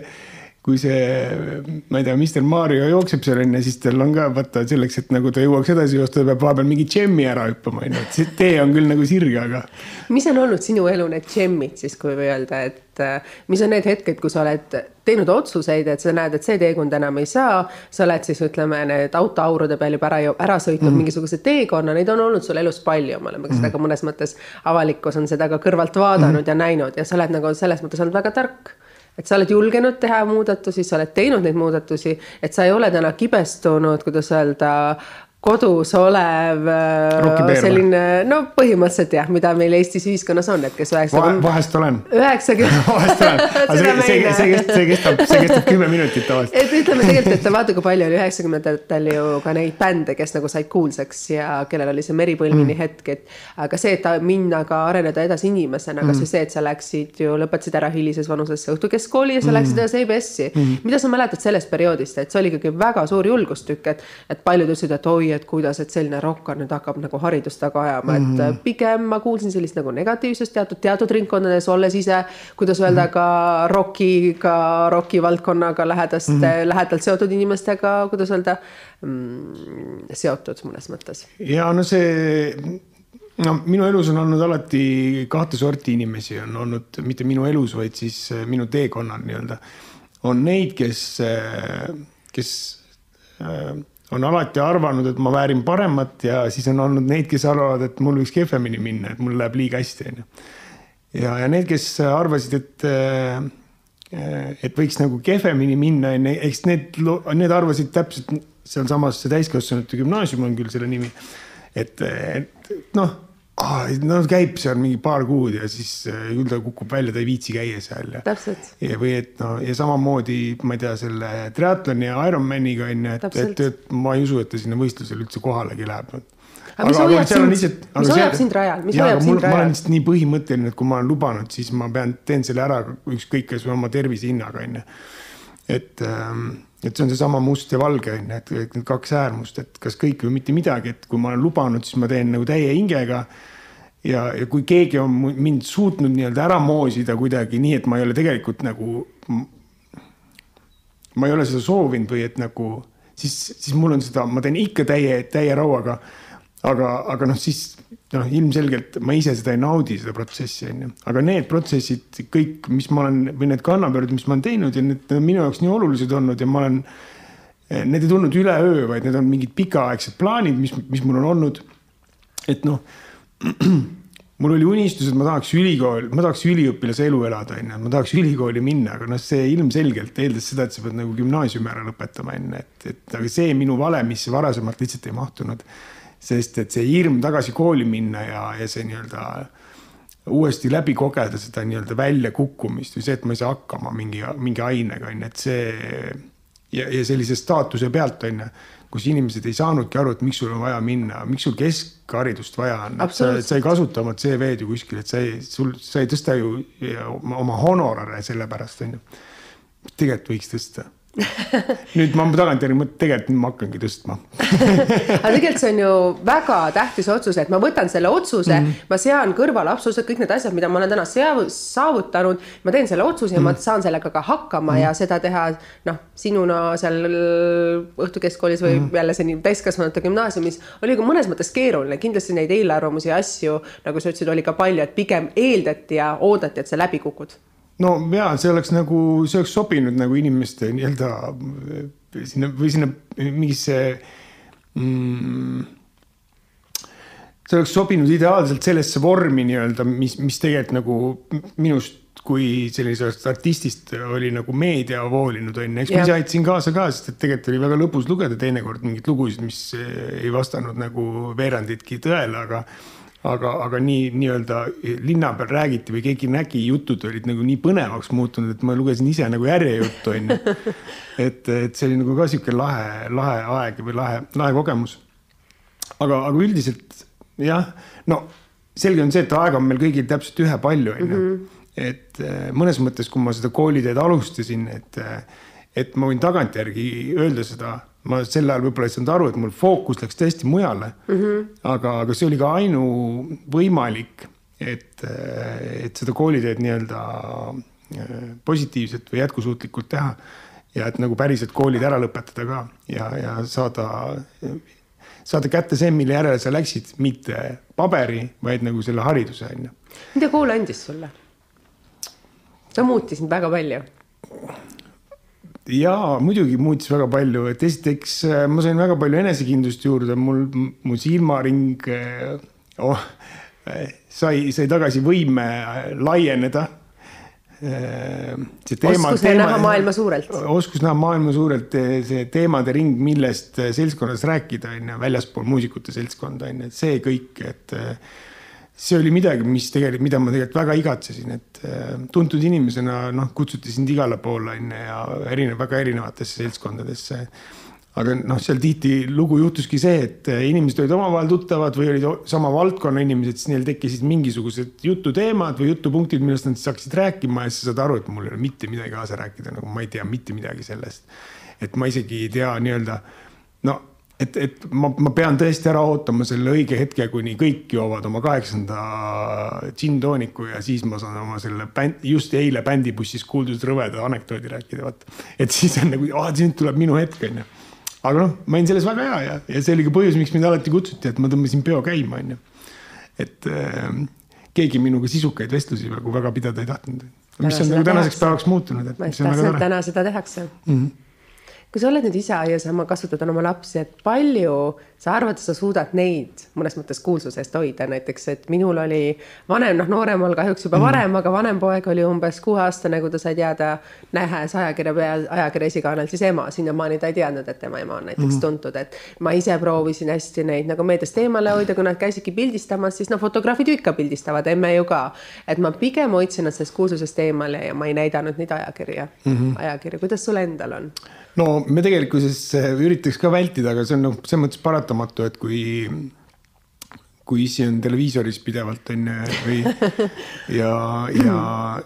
Speaker 2: kui see, ma ei tea, Mr Mario jookseb seal onju, siis tal on ka vaata selleks, et nagu ta jõuaks edasi joosta, ta peab vahepeal mingi džemmi ära hüppama onju, et see tee on küll nagu sirge, aga.
Speaker 1: mis on olnud sinu elu need džemmid siis, kui öelda, et äh, mis on need hetked, kui sa oled teinud otsuseid, et sa näed, et see teekond enam ei saa. sa oled siis ütleme, need autoaurude peal juba ära, ära sõitnud mm -hmm. mingisuguse teekonna, neid on olnud sul elus palju, me oleme ka seda ka mhm. mõnes mõttes, avalikkus on seda ka kõrvalt vaadanud mm -hmm. ja näinud ja sa oled nagu selles mõttes olnud väga tark et sa oled julgenud teha muudatusi, sa oled teinud neid muudatusi, et sa ei ole täna kibestunud, kuidas öelda, kodus olev äh, selline, no põhimõtteliselt jah, mida meil Eestis ühiskonnas on, et kes
Speaker 2: üheksakümmend. vahest olen.
Speaker 1: üheksakümmend.
Speaker 2: vahest olen, aga see, see, see, see, see kestab, see kestab kümme minutit tavaliselt.
Speaker 1: et ütleme tegelikult, et vaata, kui palju oli üheksakümnendatel ju ka neid bände, kes nagu said kuulsaks ja kellel oli see meripõlvini mm. hetk, et. aga see, et minna ka areneda edasi inimesena mm., kasvõi see, et sa läksid ju, lõpetasid ära hilises vanuses õhtukeskkooli ja sa mm. läksid edasi EBS-i mm.. mida sa mäletad sellest perioodist, et see oli ikkagi väga suur julgustükk, et, et paljud ütlesid, et oi, et kuidas, et selline rokkar nüüd hakkab nagu haridust taga ajama mm, -hmm. et mhm. pigem ma kuulsin sellist nagu negatiivsust teatud, teatud ringkondades, olles ise, kuidas öelda ka rokiga, rokivaldkonnaga lähedast mm, -hmm. lähedalt seotud inimestega, kuidas öelda mm,, seotud mõnes mõttes.
Speaker 2: ja no see no minu elus on olnud alati kahte sorti inimesi, on olnud mitte minu elus, vaid siis minu teekonnal nii-öelda. on neid, kes, kes on alati arvanud, et ma väärin paremat ja siis on olnud neid, kes arvavad, et mul võiks kehvemini minna, et mul läheb liiga hästi, on ju. ja, ja need, kes arvasid, et, et võiks nagu kehvemini minna, on ju, eks need, need arvasid täpselt sealsamas täiskasvanute gümnaasium on küll selle nimi. et, et noh no käib seal mingi paar kuud ja siis küll ta kukub välja, ta ei viitsi käia seal ja. või et no ja samamoodi, ma ei tea, selle triatloni ja Ironmaniga on ju, et, et, et ma ei usu, et ta sinna võistlusele üldse kohalegi läheb
Speaker 1: aga mis hoiab sind, mis hoiab sind rajal, mis hoiab sind rajal?
Speaker 2: ma olen lihtsalt nii põhimõtteline, et kui ma olen lubanud, siis ma pean, teen selle ära ükskõik kas või oma tervise hinnaga on ju. et ähm, et see on seesama must ja valge on ju, et need kaks äärmust, et kas kõik või mitte midagi, et kui ma olen lubanud, siis ma teen nagu täie hingega. ja, ja kui keegi on mind suutnud nii-öelda ära moosida kuidagi nii, et ma ei ole tegelikult nagu. ma ei ole seda soovinud või et nagu siis, siis mul on seda, ma teen ikka täie, täie rauaga. Aga, aga noh, siis noh, ilmselgelt ma ise seda ei naudi, seda protsessi on ju, aga need protsessid kõik, mis ma olen või need kannapöörded, mis ma olen teinud ja need on minu jaoks nii olulised olnud ja ma olen. Need ei tulnud üleöö, vaid need on mingid pikaaegsed plaanid, mis, mis mul on olnud. et noh, mul oli unistus, et ma tahaks ülikool, ma tahaks üliõpilase elu elada, on ju, ma tahaks ülikooli minna, aga noh, see ilmselgelt eeldas seda, et sa pead nagu gümnaasiumi ära lõpetama enne, et, et aga see minu valemisse varasemalt lihtsalt ei mahtunud sest et see hirm tagasi kooli minna ja, ja see nii-öelda uuesti läbi kogeda seda nii-öelda väljakukkumist või see, et ma ei saa hakkama mingi, mingi ainega on ju, et see. ja, ja sellise staatuse pealt on ju, kus inimesed ei saanudki aru, et miks sul on vaja minna, miks sul keskharidust vaja on. sa, sa ei kasuta oma CV-d ju kuskil, et sa ei, sul, sa ei tõsta ju oma honorare selle pärast on ju. tegelikult võiks tõsta nüüd ma tagantjärgi mõtlen, tegelikult ma hakkangi tõstma
Speaker 1: aga tegelikult see on ju väga tähtis otsus, et ma võtan selle otsuse mm, -hmm. ma sean kõrvale absoluutselt kõik need asjad, mida ma olen täna saavutanud. ma teen selle otsuse ja mm -hmm. ma mhm. saan sellega ka hakkama mm -hmm. ja seda teha noh, sinuna seal õhtukeskkoolis või mm -hmm. jälle siin täiskasvanute gümnaasiumis oli ka mõnes mõttes keeruline, kindlasti neid eelarvamusi ja asju, nagu sa ütlesid, oli ka palju, et pigem eeldati ja oodati, et sa läbi kukud
Speaker 2: no ja see oleks nagu, see oleks sobinud nagu inimeste nii-öelda sinna või sinna mingisse mm,. see oleks sobinud ideaalselt sellesse vormi nii-öelda, mis, mis tegelikult nagu minust kui sellisest artistist oli nagu meedia voolinud on ju, eks ma ise aitasin kaasa ka, sest et tegelikult oli väga lõbus lugeda teinekord mingeid lugusid, mis ei vastanud nagu veeranditki tõele, aga aga, aga nii nii-öelda linna peal räägiti või keegi nägi, jutud olid nagu nii põnevaks muutunud, et ma lugesin ise nagu järjejuttu onju. et, et see oli nagu ka sihuke lahe, lahe aeg või lahe, lahe kogemus. aga, aga üldiselt jah, no selge on see, et aega on meil kõigil täpselt ühepalju onju. Mhm. et eh, mõnes mõttes, kui ma seda kooliteed alustasin, et, et ma võin tagantjärgi öelda seda ma sel ajal võib-olla ei saanud aru, et mul fookus läks tõesti mujale mm. -hmm. aga, aga see oli ka ainuvõimalik, et, et seda kooliteed nii-öelda äh, positiivselt või jätkusuutlikult teha. ja et nagu päriselt koolid ära lõpetada ka ja, ja saada, saada kätte see, mille järele sa läksid, mitte paberi, vaid nagu selle hariduse on ju.
Speaker 1: mida kool andis sulle? ta muutis sind väga palju
Speaker 2: jaa, muidugi muutis väga palju, et esiteks äh, ma sain väga palju enesekindlust juurde, mul, mu silmaring äh, oh, äh, sai, sai tagasi võime laieneda.
Speaker 1: oskus teema, näha maailma suurelt.
Speaker 2: oskus näha maailma suurelt, see teemade ring, millest seltskonnas rääkida on ju, väljaspool muusikute seltskonda on ju, et see kõik, et see oli midagi, mis tegelikult, mida ma tegelikult väga igatsesin, et äh, tuntud inimesena noh, kutsuti sind igale poole on ju ja erinev, väga erinevatesse seltskondadesse. aga noh, seal tihtilugu juhtuski see, et äh, inimesed olid omavahel tuttavad või olid sama valdkonna inimesed, siis neil tekkisid mingisugused jututeemad või jutupunktid, millest nad hakkasid rääkima ja siis saad aru, et mul ei ole mitte midagi kaasa rääkida, nagu ma ei tea mitte midagi sellest. et ma isegi ei tea nii-öelda no et, et ma, ma pean tõesti ära ootama selle õige hetke, kuni kõik joovad oma kaheksanda džinntooniku ja siis ma saan oma selle bänd, just eile bändibussis kuuldud rõveda anekdoodi rääkida, vaata. et siis on nagu, nüüd tuleb minu hetk, onju. aga noh, ma olin selles väga hea ja, ja see oli ka põhjus, miks mind alati kutsuti, et ma tõmbasin peo käima, onju. et äh, keegi minuga sisukaid vestlusi nagu väga pidada ei tahtnud. mis on nagu tänaseks päevaks muutunud,
Speaker 1: et täna seda tehakse mm. -hmm kui sa oled nüüd isa ja sa oma kasvatad oma lapsi, et palju sa arvad, sa suudad neid mõnes mõttes kuulsusest hoida, näiteks, et minul oli vanem, noh, nooremal kahjuks juba varem mm., aga vanem poeg oli umbes kuueaastane, kui ta sai teada, nähes ajakirja peal, ajakirja esikaanel siis ema, sinnamaani ta ei teadnud, et tema ema on näiteks mm. tuntud, et ma ise proovisin hästi neid nagu meediast eemale hoida, kui nad käisidki pildistamas, siis noh, fotograafid ju ikka pildistavad, emme ju ka. et ma pigem hoidsin nad sellest kuulsusest eemale ja ma ei näidanud neid ajakirja mm, -hmm. ajakirju, kuidas sul endal on?
Speaker 2: No me tegelikkuses eh, üritaks ka vältida, aga see on noh, selles mõttes paratamatu, et kui kui issi on televiisoris pidevalt on ju või ja, ja,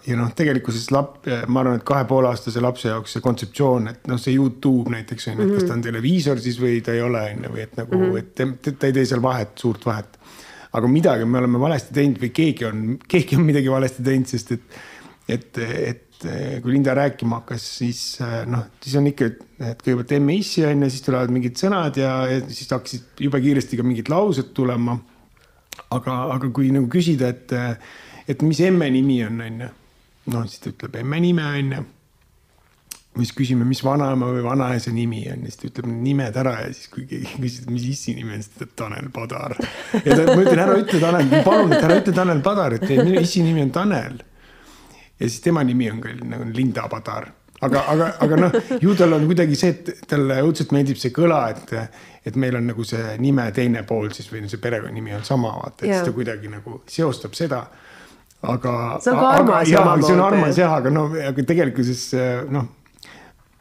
Speaker 2: ja noh, tegelikkuses lap-, ma arvan, et kahe poole aastase lapse jaoks see kontseptsioon, et noh, see Youtube näiteks on ju, et kas ta on televiisor siis või ta ei ole on ju, või et nagu -hmm. et ta ei tee seal vahet, suurt vahet. aga midagi me oleme valesti teinud või keegi on, keegi on midagi valesti teinud, sest et, et, et et eh, kui Linda rääkima hakkas, siis eh, noh, siis on ikka, et kõigepealt emme issi on ju, siis tulevad mingid sõnad ja, ja siis hakkasid jube kiiresti ka mingid laused tulema. aga, aga kui nagu küsida, et, et mis emme nimi on, on ju. noh, siis ta ütleb emme nime on ju. siis küsime, mis vanaema või vanaisa nimi on ja siis ta ütleb nimed ära ja siis, kui keegi küsib, mis issi nimi on, siis ta ütleb Tanel Padar. ja ta, ma ütlen, ära ütle Tanel, palun, ära ütle Tanel Padar, et minu issi nimi on Tanel ja siis tema nimi on küll nagu Linda Padar aga, aga, aga noh, ju tal on kuidagi see, et talle õudselt meeldib see kõla, et, et meil on nagu see nime teine pool siis või see perekonnanimi on sama, vaata, et yeah. siis ta kuidagi nagu seostab seda. aga.
Speaker 1: see on ka armas.
Speaker 2: jaa, see on armas jah, aga noh, aga tegelikkuses noh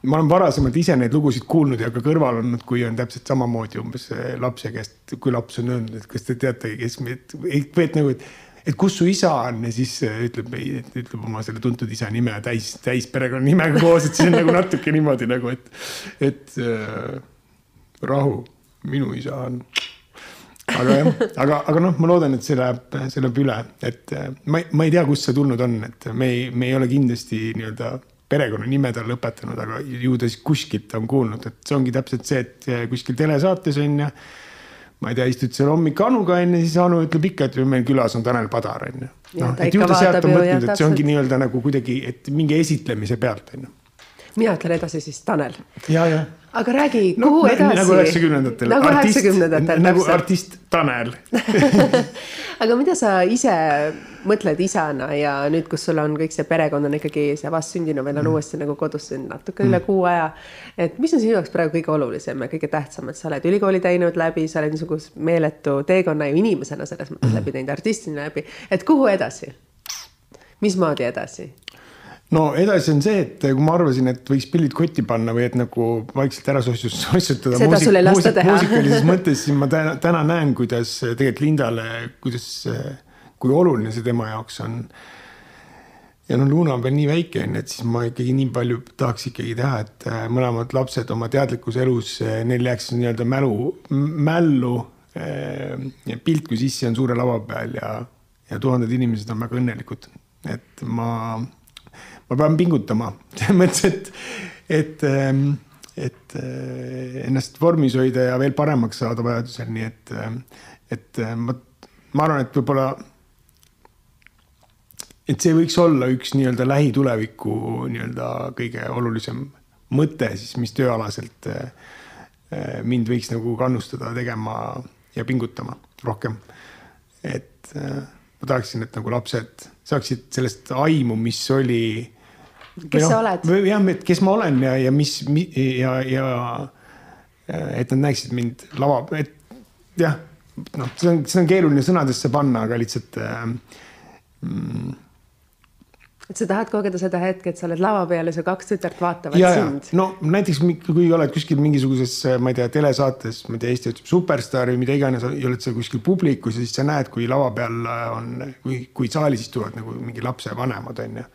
Speaker 2: ma olen varasemalt ise neid lugusid kuulnud ja ka kõrval olnud, kui on täpselt samamoodi umbes lapse käest, kui laps on öelnud, et kas te teate, kes meid, et nagu, et et kus su isa on ja siis äh, ütleb, ütleb oma selle tuntud isa nime täis, täis perekonnanimega koos, et siis on nagu natuke niimoodi nagu, et, et äh, rahu, minu isa on. aga jah, aga, aga noh, ma loodan, et see läheb, see läheb üle, et äh, ma, ma ei tea, kust see tulnud on, et me ei, me ei ole kindlasti nii-öelda perekonnanime tal lõpetanud, aga ju ta siis kuskilt on kuulnud, et see ongi täpselt see, et äh, kuskil telesaates on ja ma ei tea, istud seal hommik Anuga onju, siis Anu ütleb ikka, et meil külas on Tanel Padar onju. noh, et ju ta sealt on mõtlenud, et see ongi nii-öelda nagu kuidagi, et mingi esitlemise pealt onju.
Speaker 1: mina ütlen edasi siis Tanel.
Speaker 2: ja, ja
Speaker 1: aga räägi, kuhu no, edasi?
Speaker 2: nagu üheksakümnendatel.
Speaker 1: nagu üheksakümnendatel.
Speaker 2: nagu artist Tanel
Speaker 1: aga mida sa ise mõtled isana ja nüüd, kus sul on kõik see perekond on ikkagi see vastsündinu veel on mm. uuesti nagu kodus siin natuke üle mm. kuu aja. et mis on sinu jaoks praegu kõige olulisem ja kõige tähtsam, et sa oled ülikooli teinud läbi, sa oled niisuguse meeletu teekonna ju inimesena selles mõttes mm. läbi teinud, artistina läbi, et kuhu edasi? mismoodi edasi?
Speaker 2: no edasi on see, et kui ma arvasin, et võiks pillid kotti panna või et nagu vaikselt ära sossutada muusik, muusik, muusikalises mõttes, siis ma täna, täna näen, kuidas tegelikult Lindale, kuidas, kui oluline see tema jaoks on. ja noh, Luna on veel nii väike on ju, et siis ma ikkagi nii palju tahaks ikkagi teha, et äh, mõlemad lapsed oma teadlikus elus, äh, neil jääks nii-öelda mälu, mällu äh, pilt, kui sissi on suure lava peal ja, ja tuhanded inimesed on väga õnnelikud. et ma ma pean pingutama selles mõttes, et, et, ähm, et ennast vormis hoida ja veel paremaks saada vajadusel, nii et, et ma, ma arvan, et võib-olla. Et see võiks olla üks nii-öelda lähituleviku nii-öelda kõige olulisem mõte siis, mis tööalaselt mind võiks nagu kannustada tegema ja pingutama rohkem. et ma tahaksin, et nagu lapsed saaksid sellest aimu, mis oli
Speaker 1: kes sa oled?
Speaker 2: jah, et kes ma olen ja, ja mis ja, ja et nad näeksid mind lava, et jah, noh, see on, see on keeruline sõnadesse panna, aga lihtsalt äh,
Speaker 1: mm, et sa tahad kogeda seda hetke, et sa oled lava peal ja su kaks tütart vaatavad ja, sind.
Speaker 2: no näiteks kui oled kuskil mingisuguses, ma ei tea, telesaates, ma ei tea, Eesti otsib superstaari või mida iganes, ja oled seal kuskil publikus ja siis sa näed, kui lava peal on, kui, kui saalis istuvad nagu mingi lapsevanemad on ju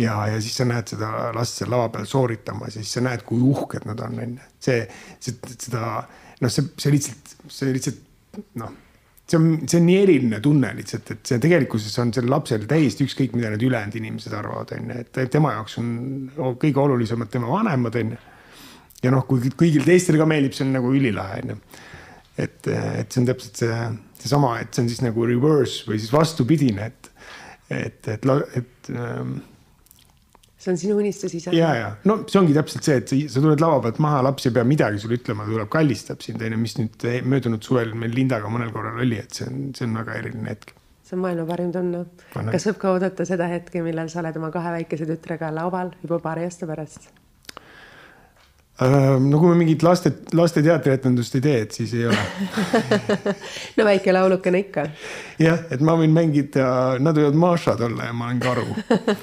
Speaker 2: ja, ja siis sa näed seda last seal lava peal sooritamas ja siis sa näed, kui uhked nad on, on ju. see, see, seda noh, see, see lihtsalt, see lihtsalt noh, see on, see on nii eriline tunne lihtsalt, et see tegelikkuses on sellel lapsel täiesti ükskõik, mida need ülejäänud inimesed arvavad, on ju, et tema jaoks on kõige olulisemad tema vanemad, on ju. ja noh, kui kõigil teistel ka meeldib, see on nagu ülilahe, on ju. et, et see on täpselt see, seesama, et see on siis nagu reverse või siis vastupidine, et, et, et, et, et ähm,
Speaker 1: see on sinu unistus ise.
Speaker 2: ja, ja no see ongi täpselt see, et sa, sa tuled lava pealt maha, laps ei pea midagi sulle ütlema, ta tuleb kallistab sind onju, mis nüüd möödunud suvel meil Lindaga mõnel korral oli, et see on, see on väga eriline hetk.
Speaker 1: see on maailma parim tunne. kas võib ka oodata seda hetke, millal sa oled oma kahe väikese tütrega laual juba paari aasta pärast?
Speaker 2: Äh, no kui me mingit laste, laste teatrietendust ei tee, et siis ei ole
Speaker 1: no väike laulukene ikka.
Speaker 2: jah, et ma võin mängida, nad võivad Mašad olla ja ma olen karu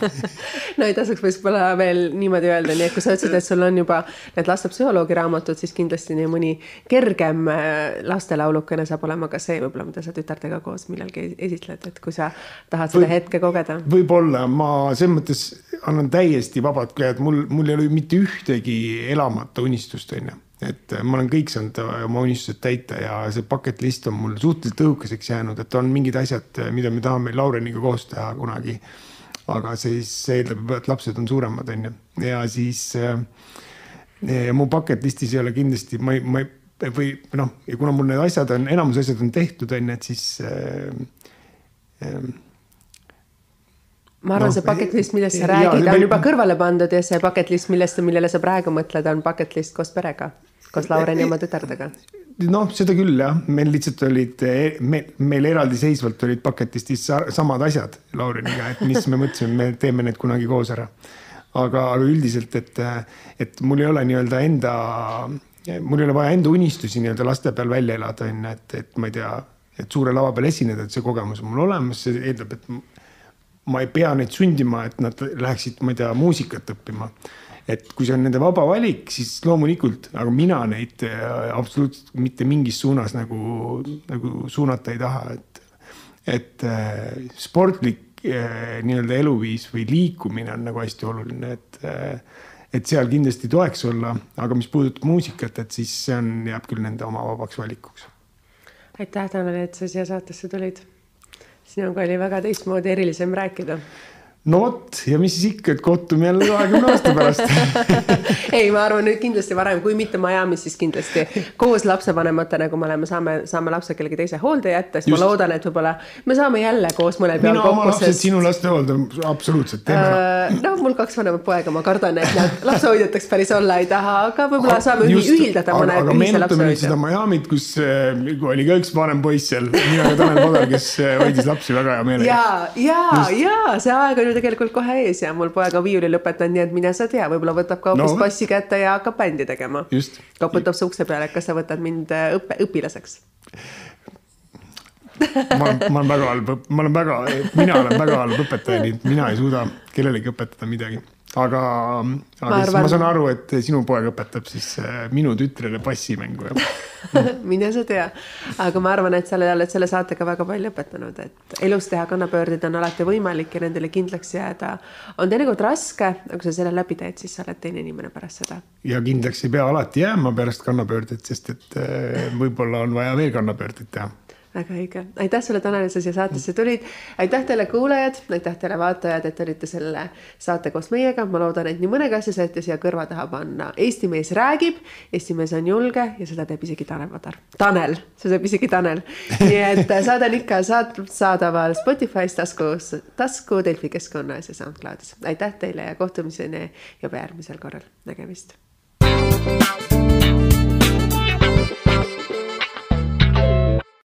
Speaker 1: no ei tasuks võib-olla veel niimoodi öelda, nii et kui sa ütlesid, et sul on juba need lastepsühholoogi raamatud, siis kindlasti nii mõni kergem äh, lastelaulukene saab olema ka see võib-olla, mida sa tütartega koos millalgi esitled, et kui sa tahad seda Või, hetke kogeda.
Speaker 2: võib-olla ma selles mõttes annan täiesti vabad käed, mul, mul ei ole mitte ühtegi elamat saamata unistust, on ju. et äh, ma olen kõik saanud äh, oma unistused täita ja see bucket list on mul suhteliselt õhukeseks jäänud, et on mingid asjad, äh, mida me tahame Laureniga koos teha kunagi. aga siis see eeldab, et lapsed on suuremad, on ju, ja siis ja mu bucket list'is ei ole kindlasti, ma ei, ma ei või noh, ja kuna mul need asjad on, enamus asjad on tehtud, on ju, et siis äh, äh,
Speaker 1: ma arvan no,, see bucket list, millest sa räägid, on juba kõrvale pandud ja see bucket list, millest, millele sa praegu mõtled, on bucket list koos perega, koos Laureni oma tütardega.
Speaker 2: noh, seda küll jah, meil lihtsalt olid, me, meil eraldiseisvalt olid bucket list'is samad asjad Laureniga, et mis me mõtlesime, me teeme need kunagi koos ära. aga, aga üldiselt, et, et mul ei ole nii-öelda enda, mul ei ole vaja enda unistusi nii-öelda laste peal välja elada, on ju, et, et ma ei tea, et suure lava peal esineda, et see kogemus on mul olemas, see eeldab, et ma ei pea neid sundima, et nad läheksid, ma ei tea, muusikat õppima. et kui see on nende vaba valik, siis loomulikult, aga mina neid äh, absoluutselt mitte mingis suunas nagu, nagu suunata ei taha, et, et äh, sportlik äh, nii-öelda eluviis või liikumine on nagu hästi oluline, et et seal kindlasti toeks olla, aga mis puudutab muusikat, et siis see on, jääb küll nende oma vabaks valikuks.
Speaker 1: aitäh, Tanel, et sa siia saatesse tulid sinuga oli väga teistmoodi erilisem rääkida
Speaker 2: no vot ja mis siis ikka, et kohtume jälle kahekümne aasta pärast
Speaker 1: ei, ma arvan, et kindlasti varem, kui mitte Miami's, siis kindlasti koos lapsevanematena, kui me oleme, saame, saame lapse kellegi teise hoolde jätta, siis Just. ma loodan, et võib-olla me saame jälle koos mõnel
Speaker 2: peal kokku. mina oma lapsed sest... sinu laste hoolde, absoluutselt, teeme ära
Speaker 1: uh,. no mul kaks vanemat poega, ma kardan, et nad lapsehoidjateks päris olla ei taha, aga võib-olla saame Just, ühildada mõne ühise lapsehoidja.
Speaker 2: seda Miami't, kus äh, oli ka üks vanem poiss seal nimega Tanel Padar, kes äh, hoidis lapsi väga hea meelega.
Speaker 1: ja, ja, ja see aeg on ju tegelikult kohe ees ja mul poeg on viiuli lõpetanud, nii et mine sa tea, võib-olla võtab ka hoopis no. bassi kätte ja hakkab bändi tegema. koputab su ukse peale, et kas sa võtad mind äh, õppe, õpilaseks
Speaker 2: ma olen, ma olen väga halb, ma olen väga, mina olen väga halb õpetaja, nii et mina ei suuda kellelegi õpetada midagi aga, aga ma, arvan... ma saan aru, et sinu poeg õpetab siis äh, minu tütrele passimängu
Speaker 1: mine sa tea, aga ma arvan, et sa oled selle saatega väga palju õpetanud, et elus teha kannapöördeid on alati võimalik ja nendele kindlaks jääda on teinekord raske, aga kui sa selle läbi teed, siis sa oled teine inimene pärast seda.
Speaker 2: ja kindlaks ei pea alati jääma pärast kannapöördeid, sest et äh, võib-olla on vaja veel kannapöördeid teha
Speaker 1: väga õige, aitäh sulle, Tanel, et sa siia saatesse tulid. aitäh teile, kuulajad, aitäh teile, vaatajad, et olite selle saate koos meiega. ma loodan, et nii mõnegi asja saite siia kõrva taha panna. Eesti mees räägib, Eesti mees on julge ja seda teeb isegi Tanel Padar. Tanel, seda teeb isegi Tanel. nii et saade on ikka saat-, saadaval Spotify's, taskus, tasku, Delfi keskkonnas ja SoundCloudis. aitäh teile ja kohtumiseni juba järgmisel korral, nägemist. thank you